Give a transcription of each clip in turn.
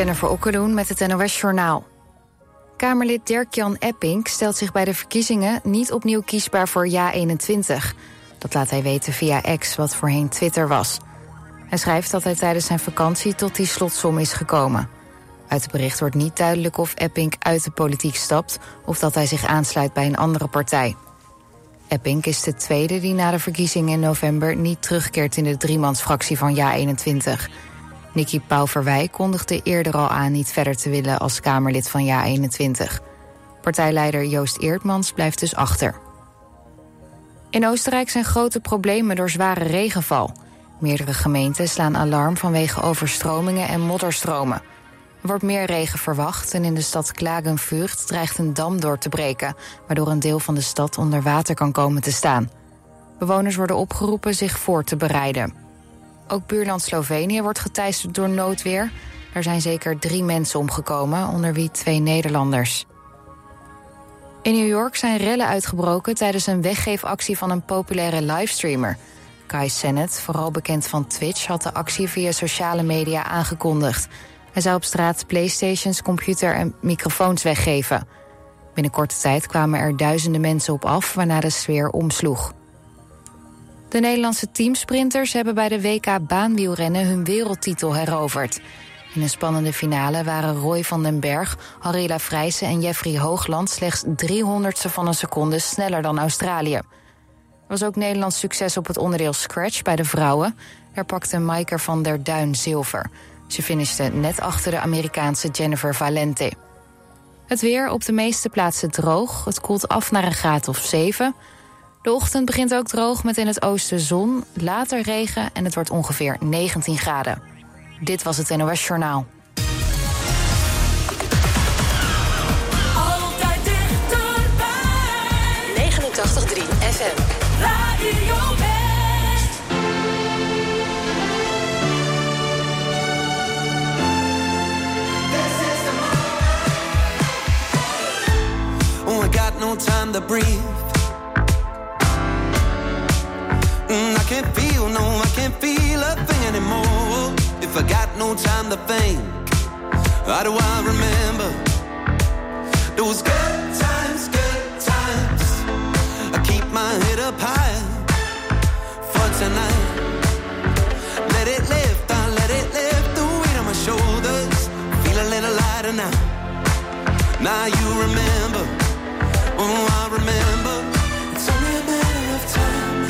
Jennifer Okkeloen met het NOS Journaal. Kamerlid Dirk-Jan Epping stelt zich bij de verkiezingen... niet opnieuw kiesbaar voor Ja21. Dat laat hij weten via X, wat voorheen Twitter was. Hij schrijft dat hij tijdens zijn vakantie tot die slotsom is gekomen. Uit het bericht wordt niet duidelijk of Epping uit de politiek stapt... of dat hij zich aansluit bij een andere partij. Epping is de tweede die na de verkiezingen in november... niet terugkeert in de driemansfractie van Ja21... Nicky Pauverwij kondigde eerder al aan niet verder te willen als Kamerlid van JA21. Partijleider Joost Eertmans blijft dus achter. In Oostenrijk zijn grote problemen door zware regenval. Meerdere gemeenten slaan alarm vanwege overstromingen en modderstromen. Er wordt meer regen verwacht en in de stad Klagenfurt dreigt een dam door te breken... waardoor een deel van de stad onder water kan komen te staan. Bewoners worden opgeroepen zich voor te bereiden. Ook buurland Slovenië wordt geteisterd door noodweer. Er zijn zeker drie mensen omgekomen, onder wie twee Nederlanders. In New York zijn rellen uitgebroken tijdens een weggeefactie van een populaire livestreamer. Kai Sennett, vooral bekend van Twitch, had de actie via sociale media aangekondigd. Hij zou op straat playstations, computer en microfoons weggeven. Binnen korte tijd kwamen er duizenden mensen op af, waarna de sfeer omsloeg. De Nederlandse teamsprinters hebben bij de WK baanwielrennen hun wereldtitel heroverd. In een spannende finale waren Roy van den Berg, Harila Vrijsen en Jeffrey Hoogland slechts 300ste van een seconde sneller dan Australië. Er was ook Nederlands succes op het onderdeel Scratch bij de vrouwen. Er pakte Maiker van der Duin zilver. Ze finishte net achter de Amerikaanse Jennifer Valente. Het weer op de meeste plaatsen droog. Het koelt af naar een graad of 7. De ochtend begint ook droog met in het oosten zon, later regen en het wordt ongeveer 19 graden. Dit was het NOS Journaal. Altijd dichterbij. 89.3 FM. Radio West. Oh, I got no time to breathe. Mm, I can't feel, no, I can't feel a thing anymore. If I got no time to think, how do I remember those good times, good times? I keep my head up high for tonight. Let it lift, I let it lift the weight on my shoulders. Feel a little lighter now. Now you remember, oh, I remember. It's only a matter of time,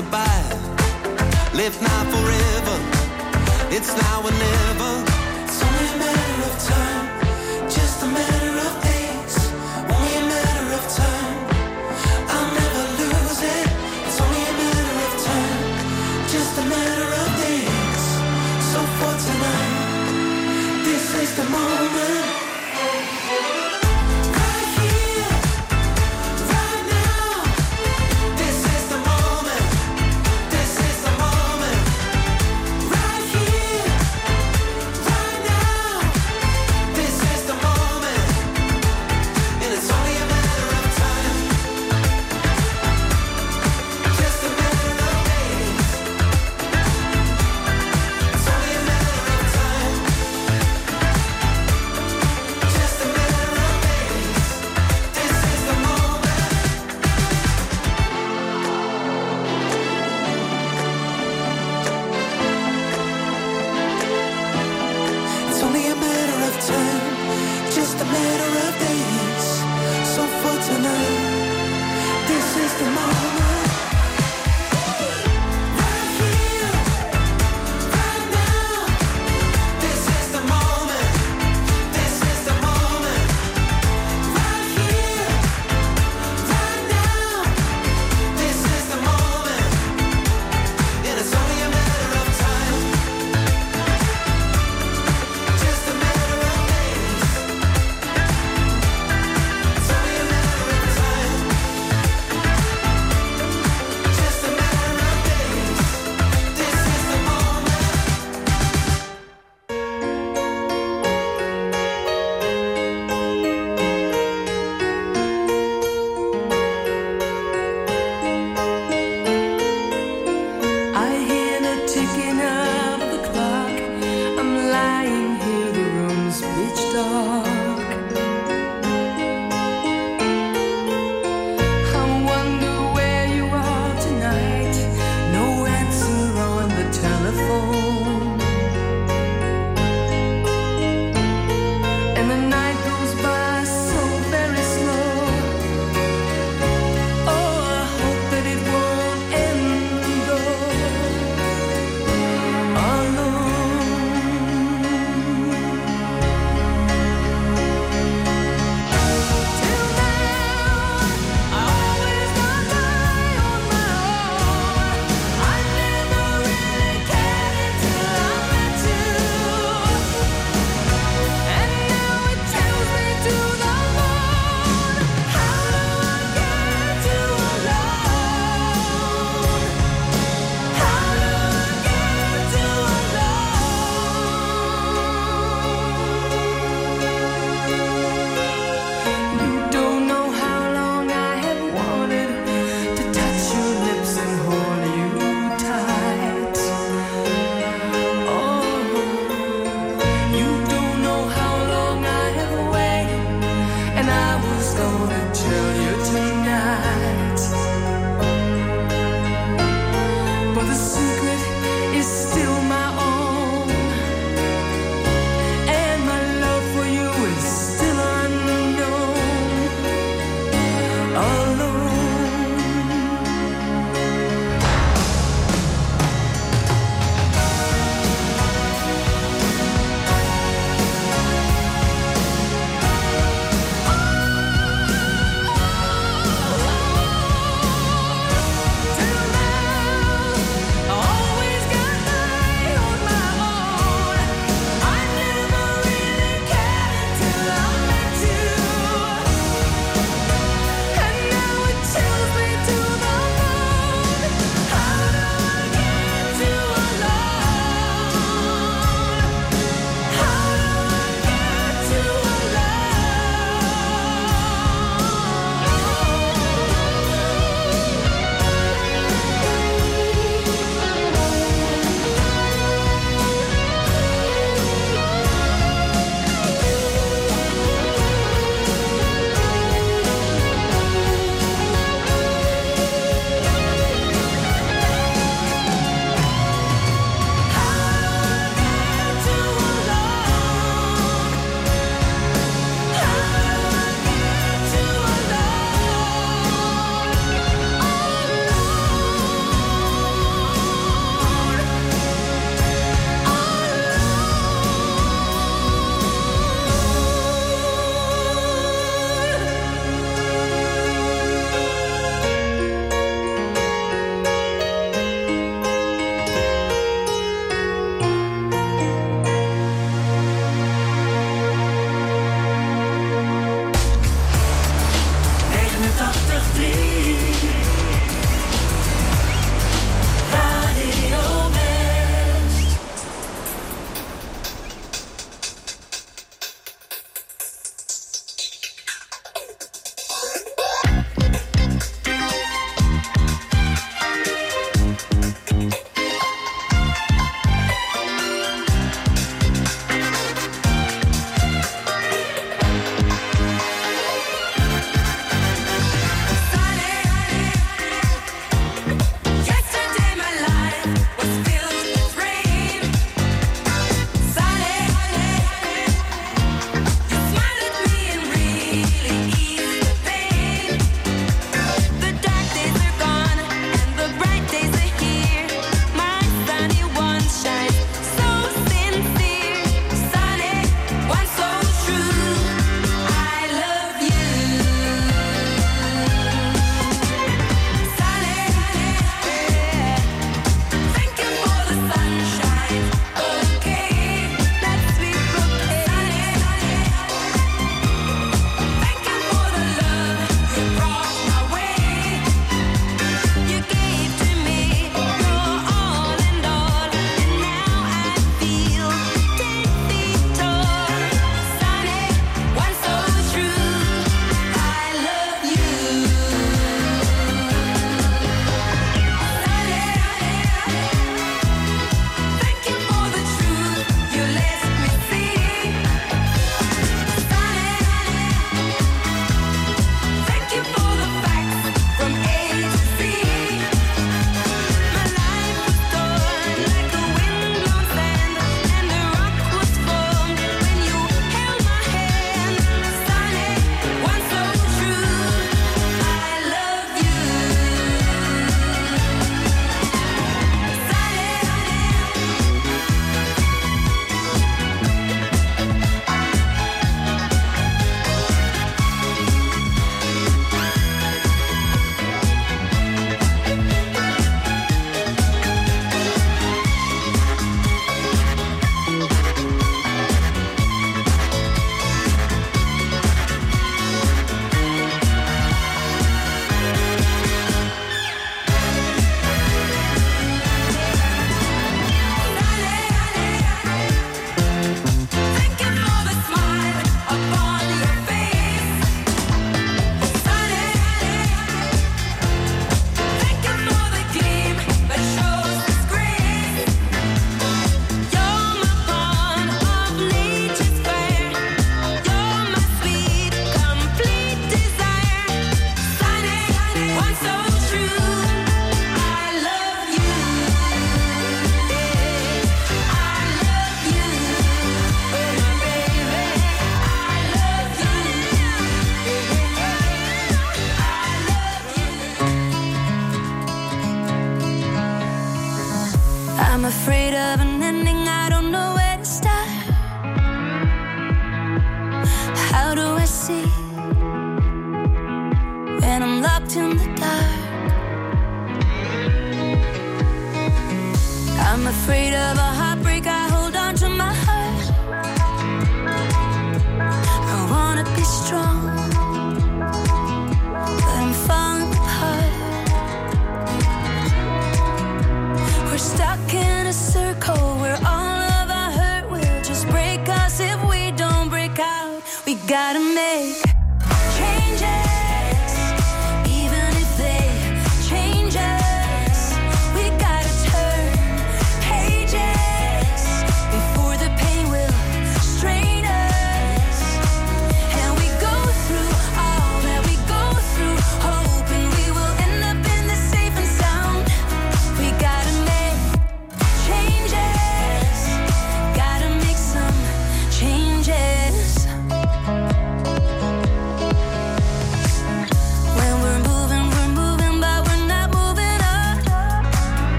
goodbye. Live now forever. It's now or never. It's only a matter of time.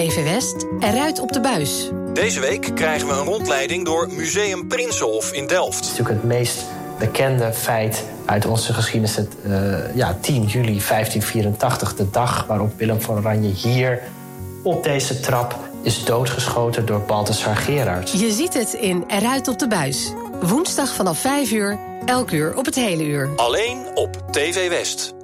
TV West eruit op de buis. Deze week krijgen we een rondleiding door Museum Prinsenhof in Delft. Het is natuurlijk het meest bekende feit uit onze geschiedenis. Het, eh, ja, 10 juli 1584, de dag waarop Willem van Oranje hier op deze trap is doodgeschoten door Balthasar Gerard. Je ziet het in Eruit op de buis. Woensdag vanaf 5 uur, elk uur op het hele uur. Alleen op TV West.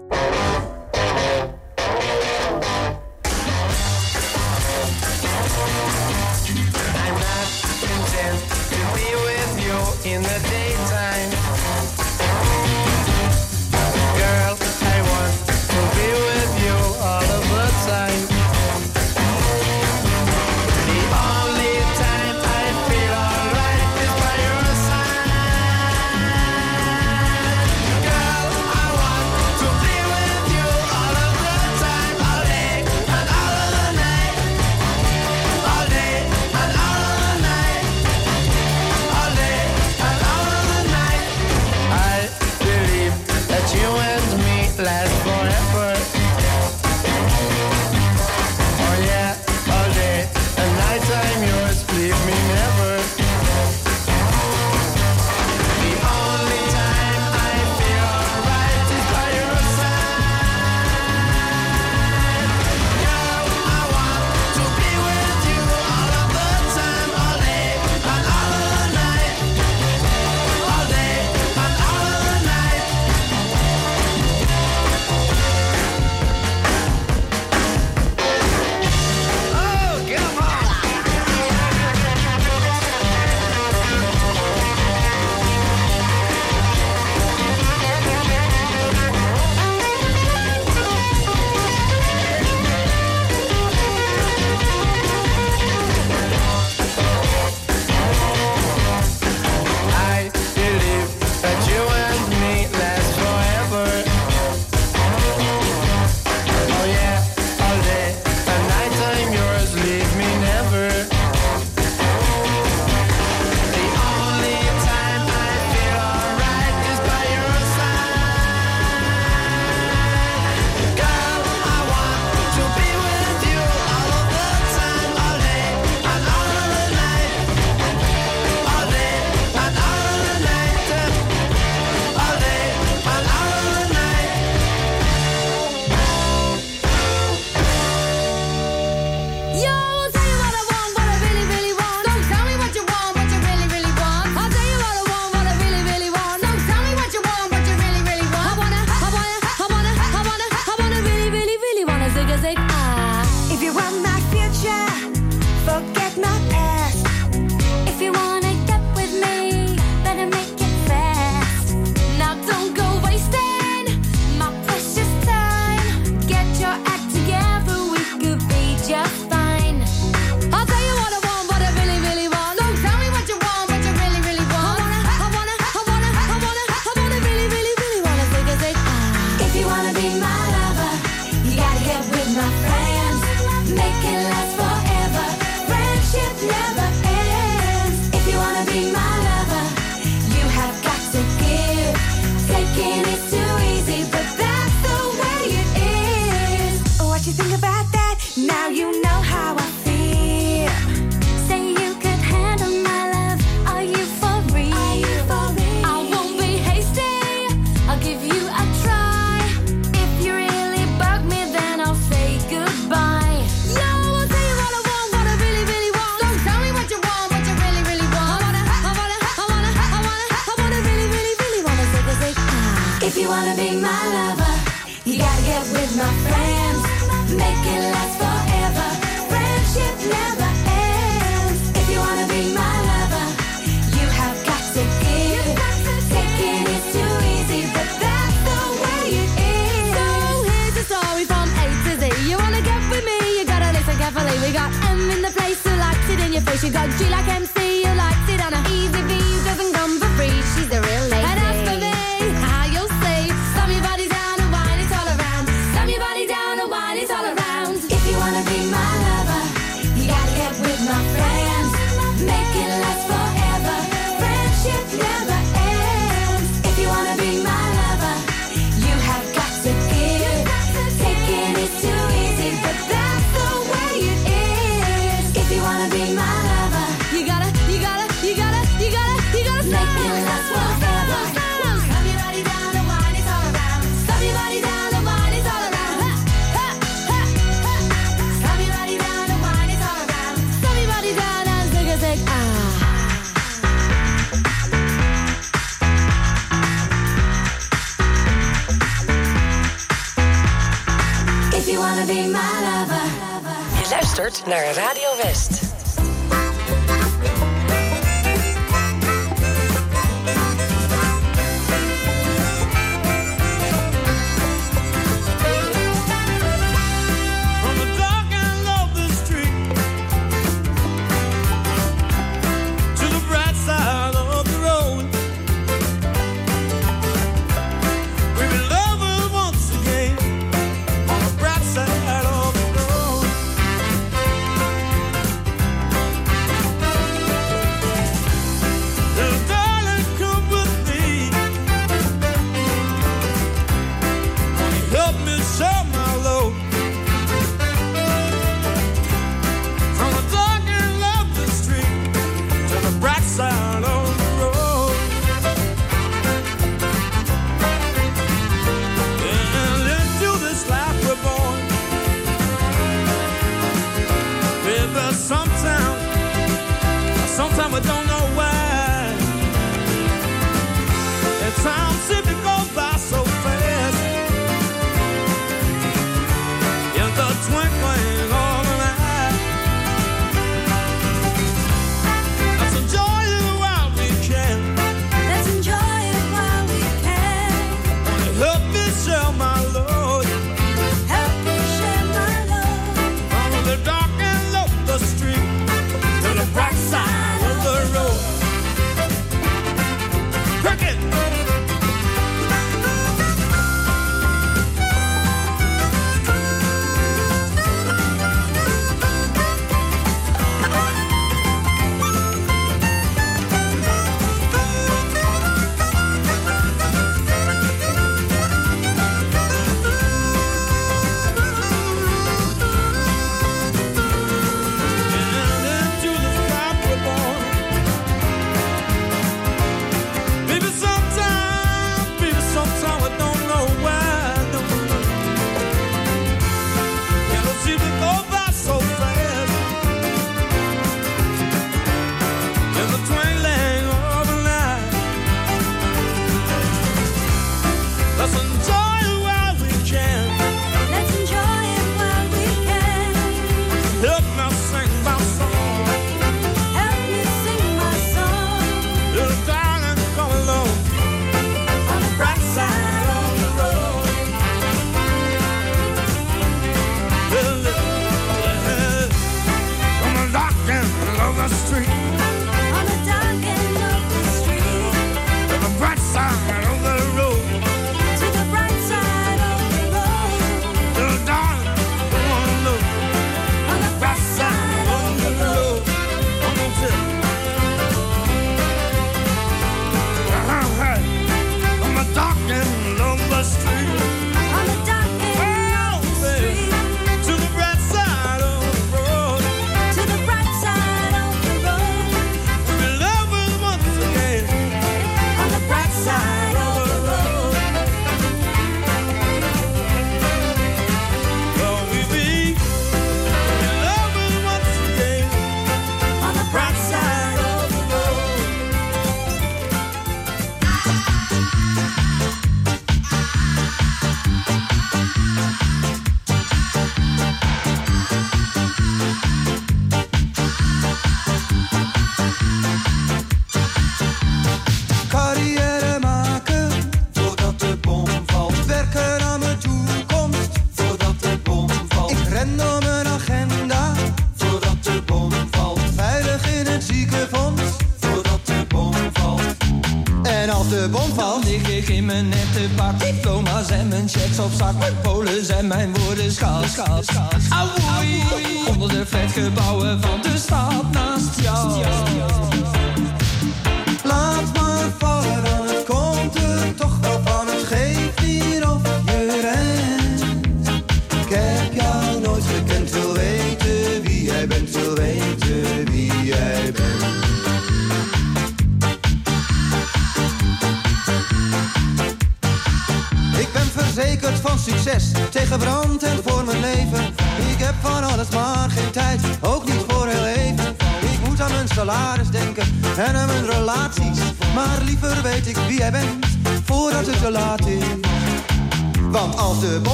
Naar Radio West.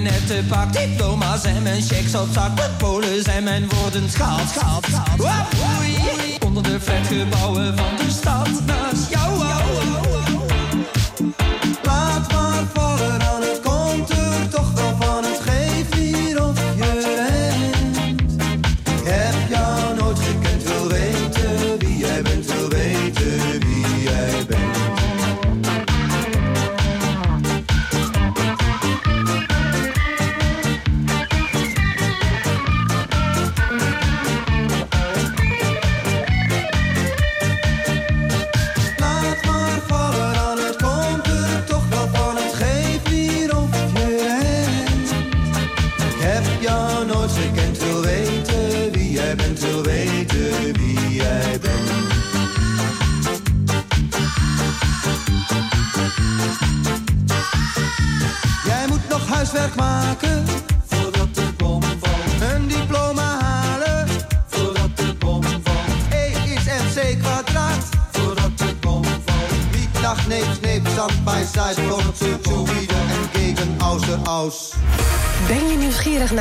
mijn nette pak, diploma's en mijn checks op zak. met polen zijn mijn woorden schaald, schaald, schaald. Onder de flatgebouwen van de stad.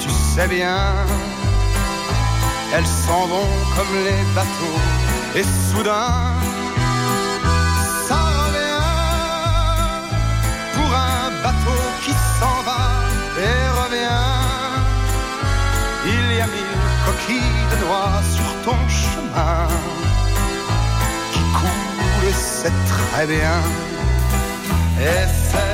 Tu sais bien, elles s'en vont comme les bateaux, et soudain, ça revient pour un bateau qui s'en va et revient. Il y a mille coquilles de noix sur ton chemin qui coulent, c'est très bien. Et c'est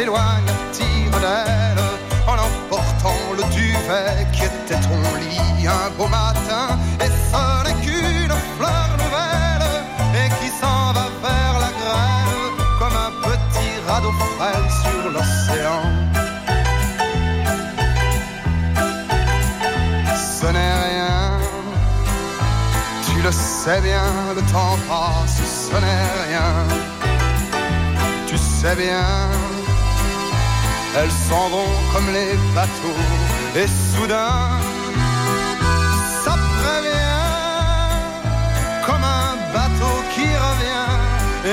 s'éloigne tire d'aile en emportant le duvet qui était ton lit un beau matin. Et ce n'est qu'une fleur nouvelle et qui s'en va vers la grève comme un petit radeau frêle sur l'océan. Ce n'est rien, tu le sais bien, le temps passe, ce n'est rien. Tu sais bien, elles s'en vont comme les bateaux, et soudain, ça prévient, comme un bateau qui revient,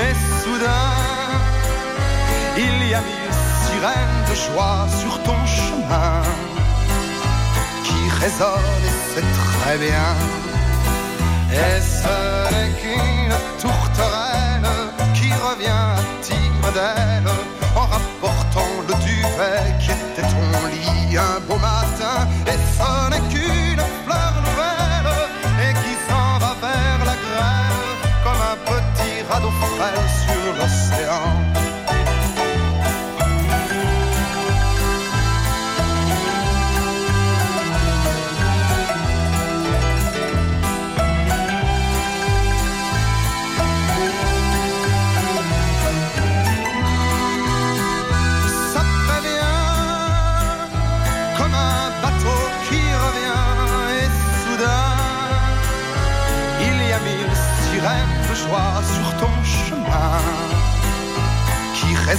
et soudain, il y a mille sirènes de joie sur ton chemin qui résonne et c'est très bien. Et ce n'est qu'une tourterelle qui revient à tire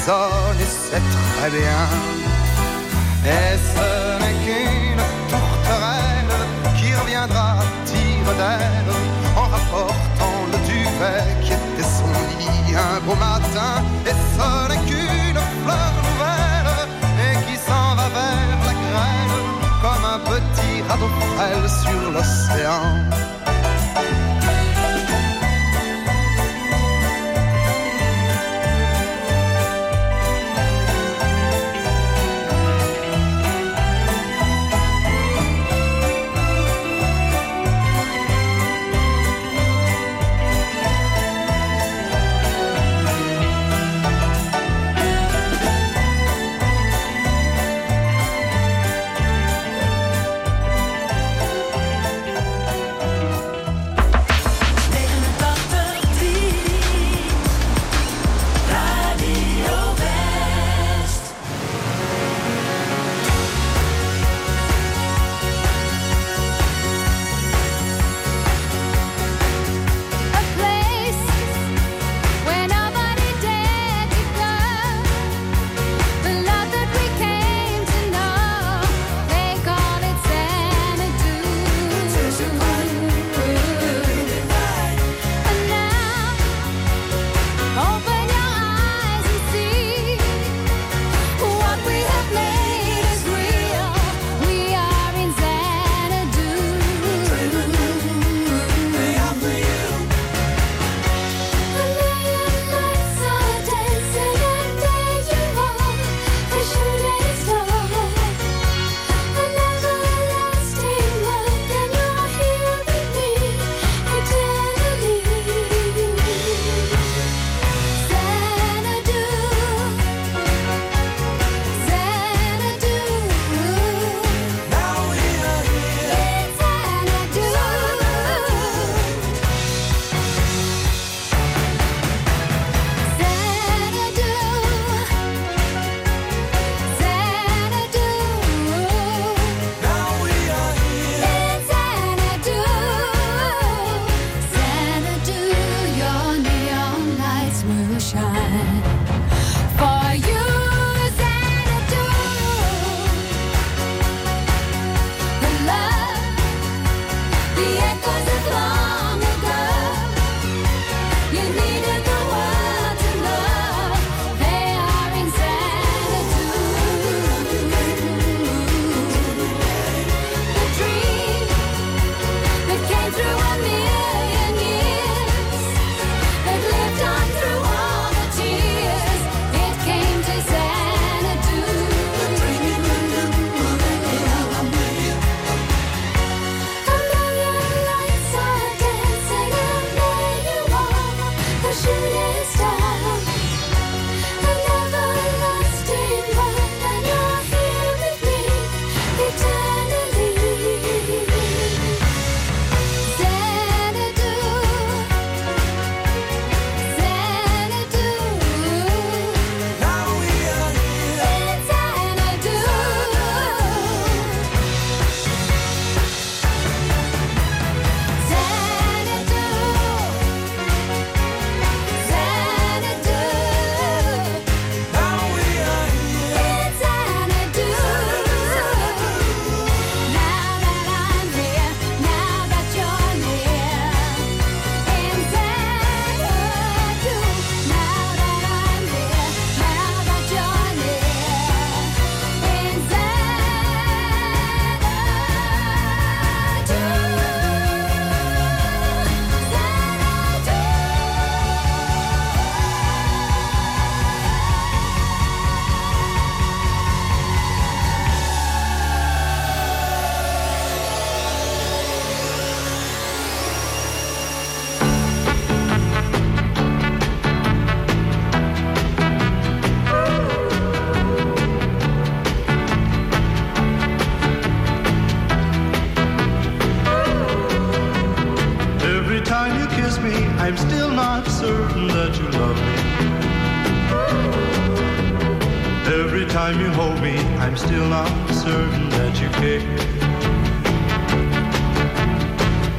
et c'est très bien et ce n'est qu'une tourterelle qui reviendra tire d'aile en rapportant le duvet qui était son lit un beau matin et ce n'est qu'une fleur nouvelle et qui s'en va vers la grêle comme un petit radeau frêle sur l'océan.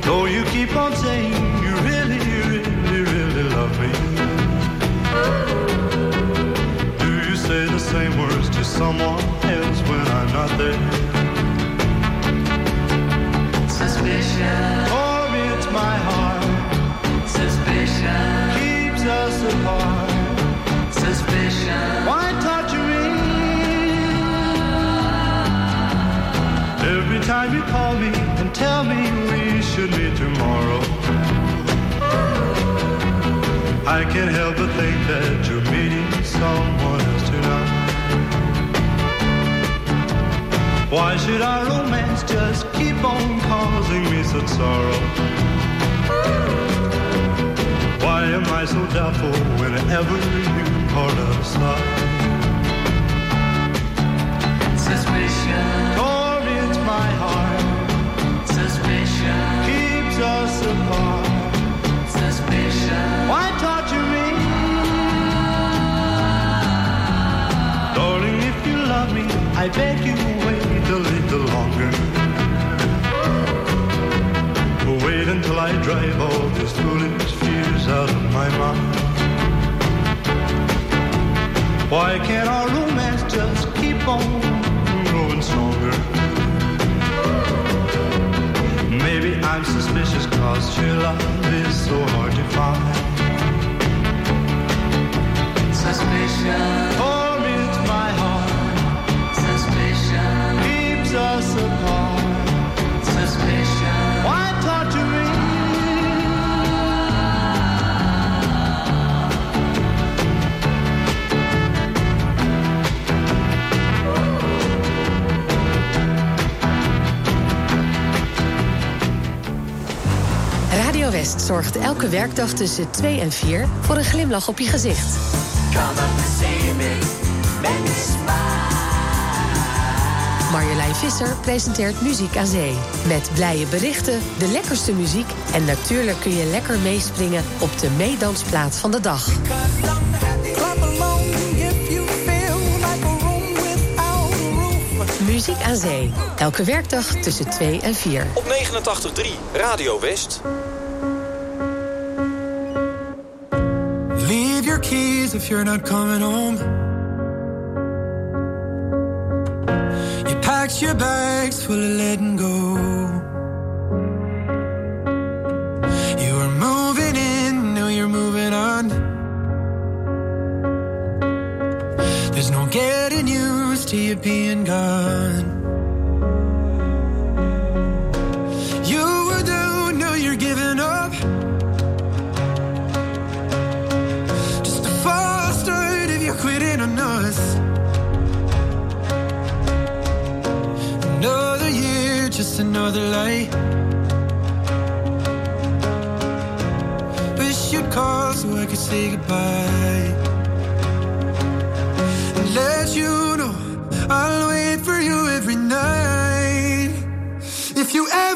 Though you keep on saying you really, really, really love me. Do you say the same words to someone else when I'm not there? Time you call me and tell me we should meet tomorrow. I can't help but think that you're meeting someone else tonight. Why should our romance just keep on causing me such sorrow? Why am I so doubtful whenever you part us? Suspicion. I beg you wait a little longer. Wait until I drive all these foolish fears out of my mind. Why can't our romance just keep on I'm suspicious cause your love is so hard to find. Suspicion. Torments my heart, Suspicion. keeps us apart. West zorgt elke werkdag tussen 2 en 4 voor een glimlach op je gezicht. Come up and see me. Make me smile. Marjolein Visser presenteert Muziek aan Zee. Met blije berichten, de lekkerste muziek... en natuurlijk kun je lekker meespringen op de meedansplaat van de dag. Muziek aan Zee. Elke werkdag tussen 2 en 4. Op 89.3 Radio West. Keys if you're not coming home. You packed your bags full of letting go. You were moving in, now you're moving on. There's no getting used to you being gone. Another light. Wish you'd call so I could say goodbye. And let you know I'll wait for you every night. If you ever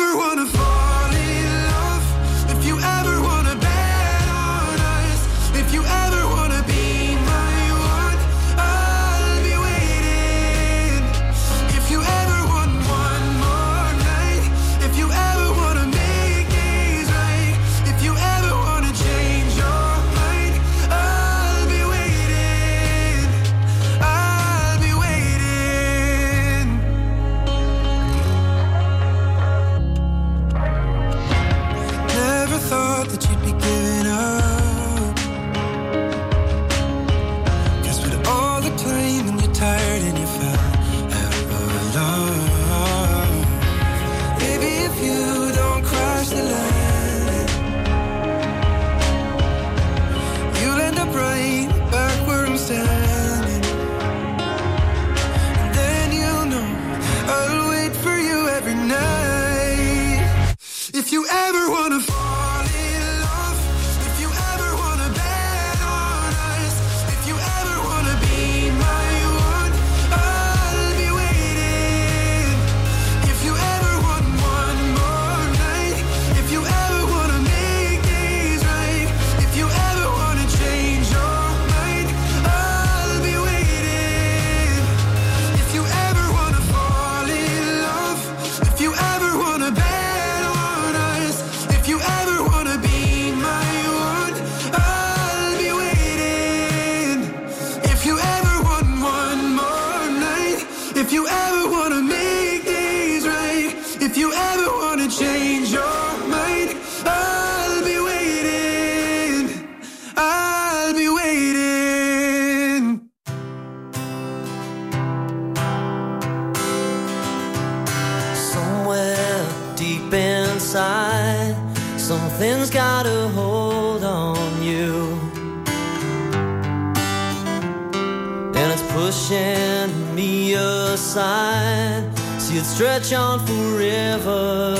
pushing me aside. See it stretch on forever.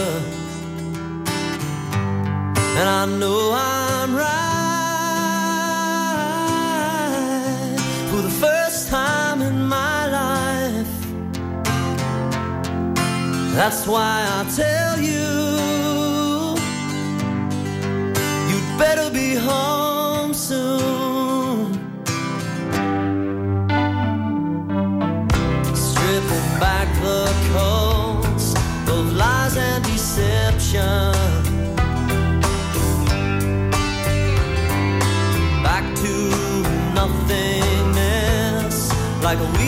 And I know I'm right for the first time in my life. That's why I tell you, you'd better be home. like a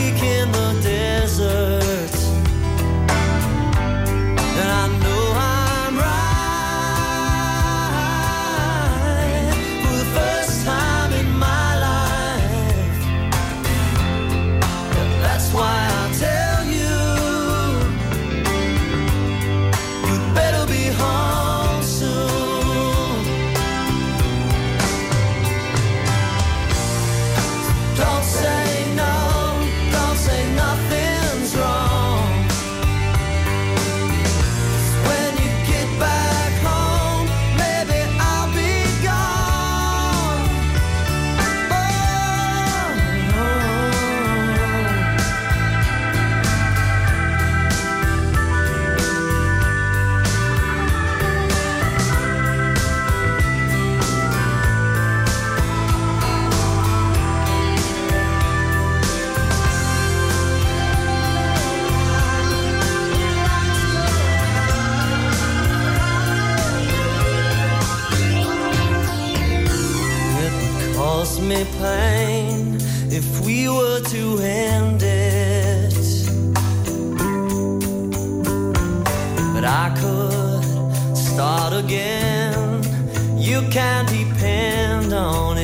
if we were to end it. But I could start again. You can depend on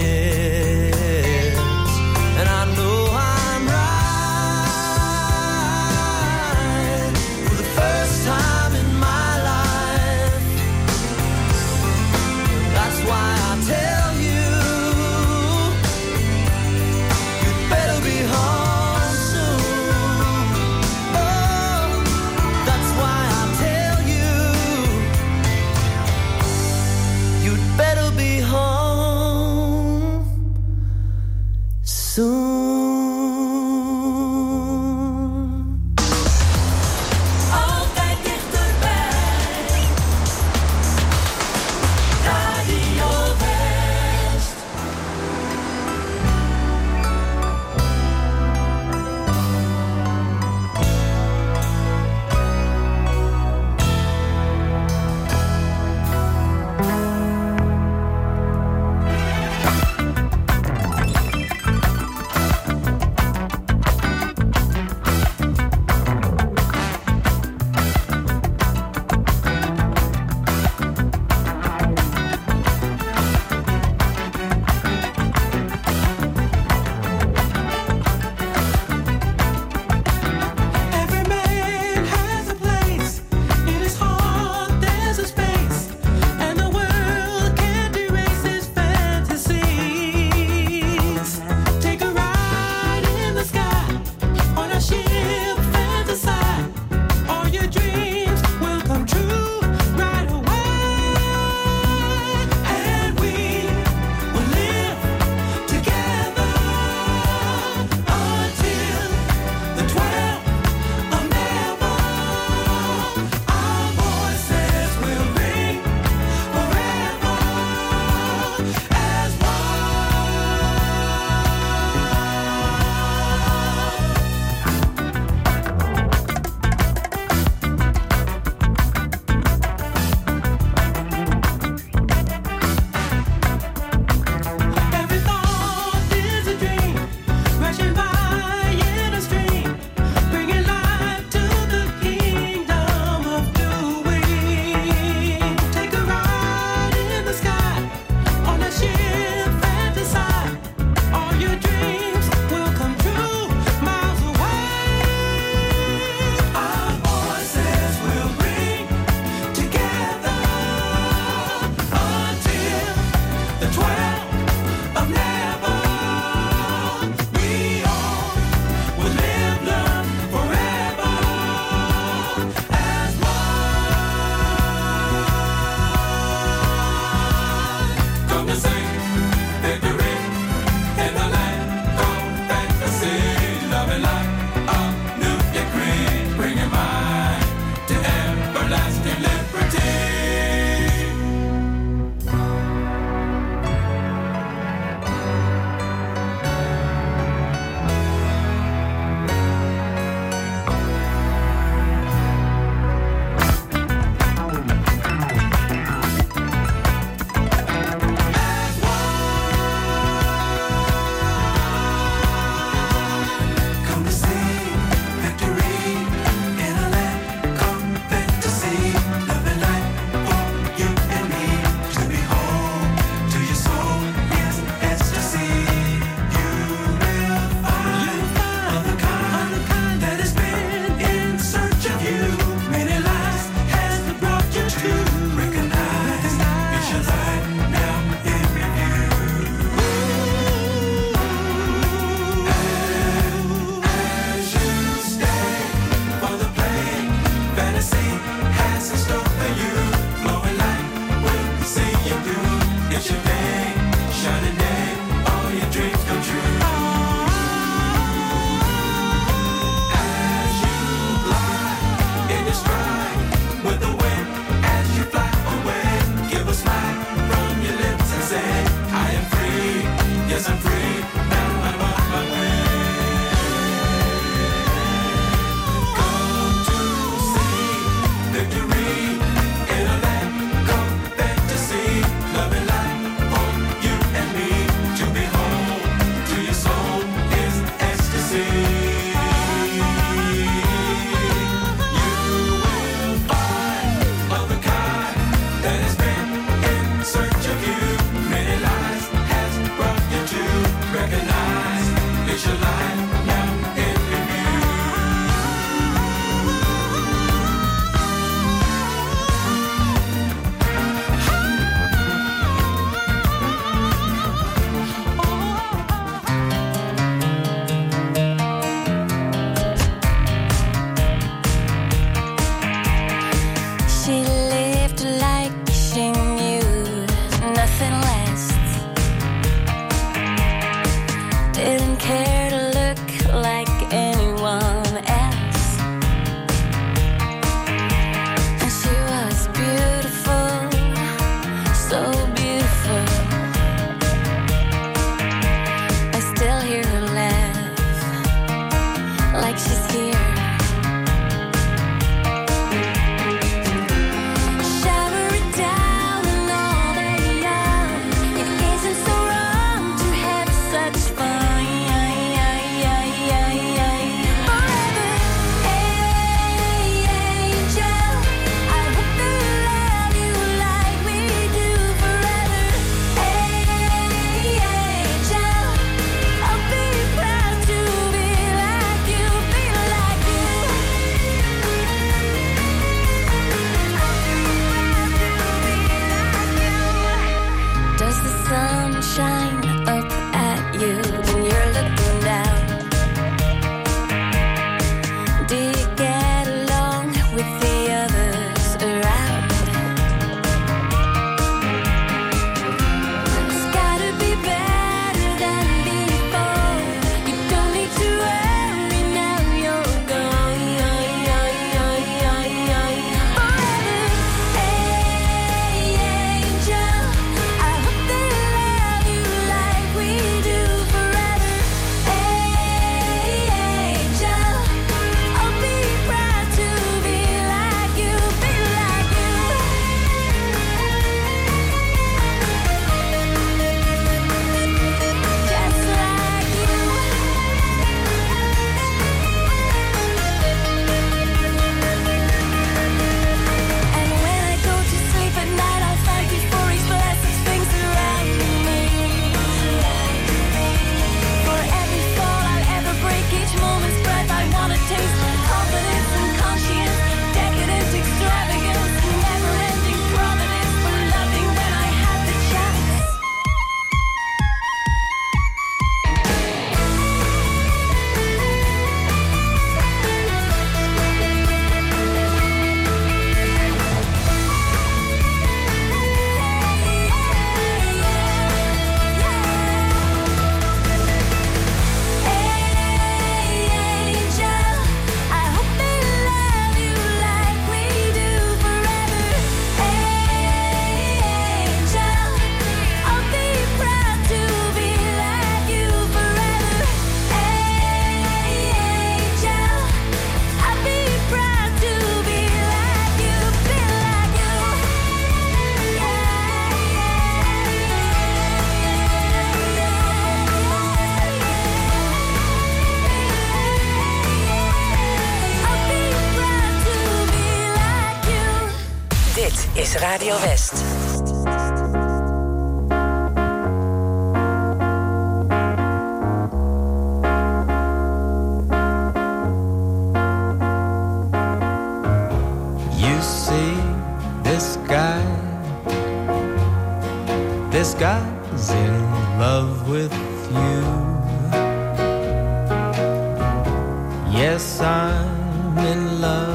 Yes, I'm in love.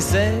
say.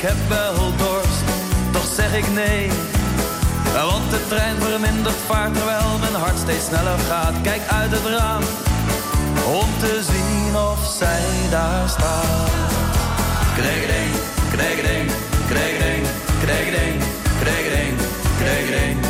ik heb wel dorst, toch zeg ik nee. Want de trein vermindert vaart terwijl mijn hart steeds sneller gaat. Kijk uit het raam om te zien of zij daar staat. Kregeding, kregeding, kregeding, ring, krijg kregeding.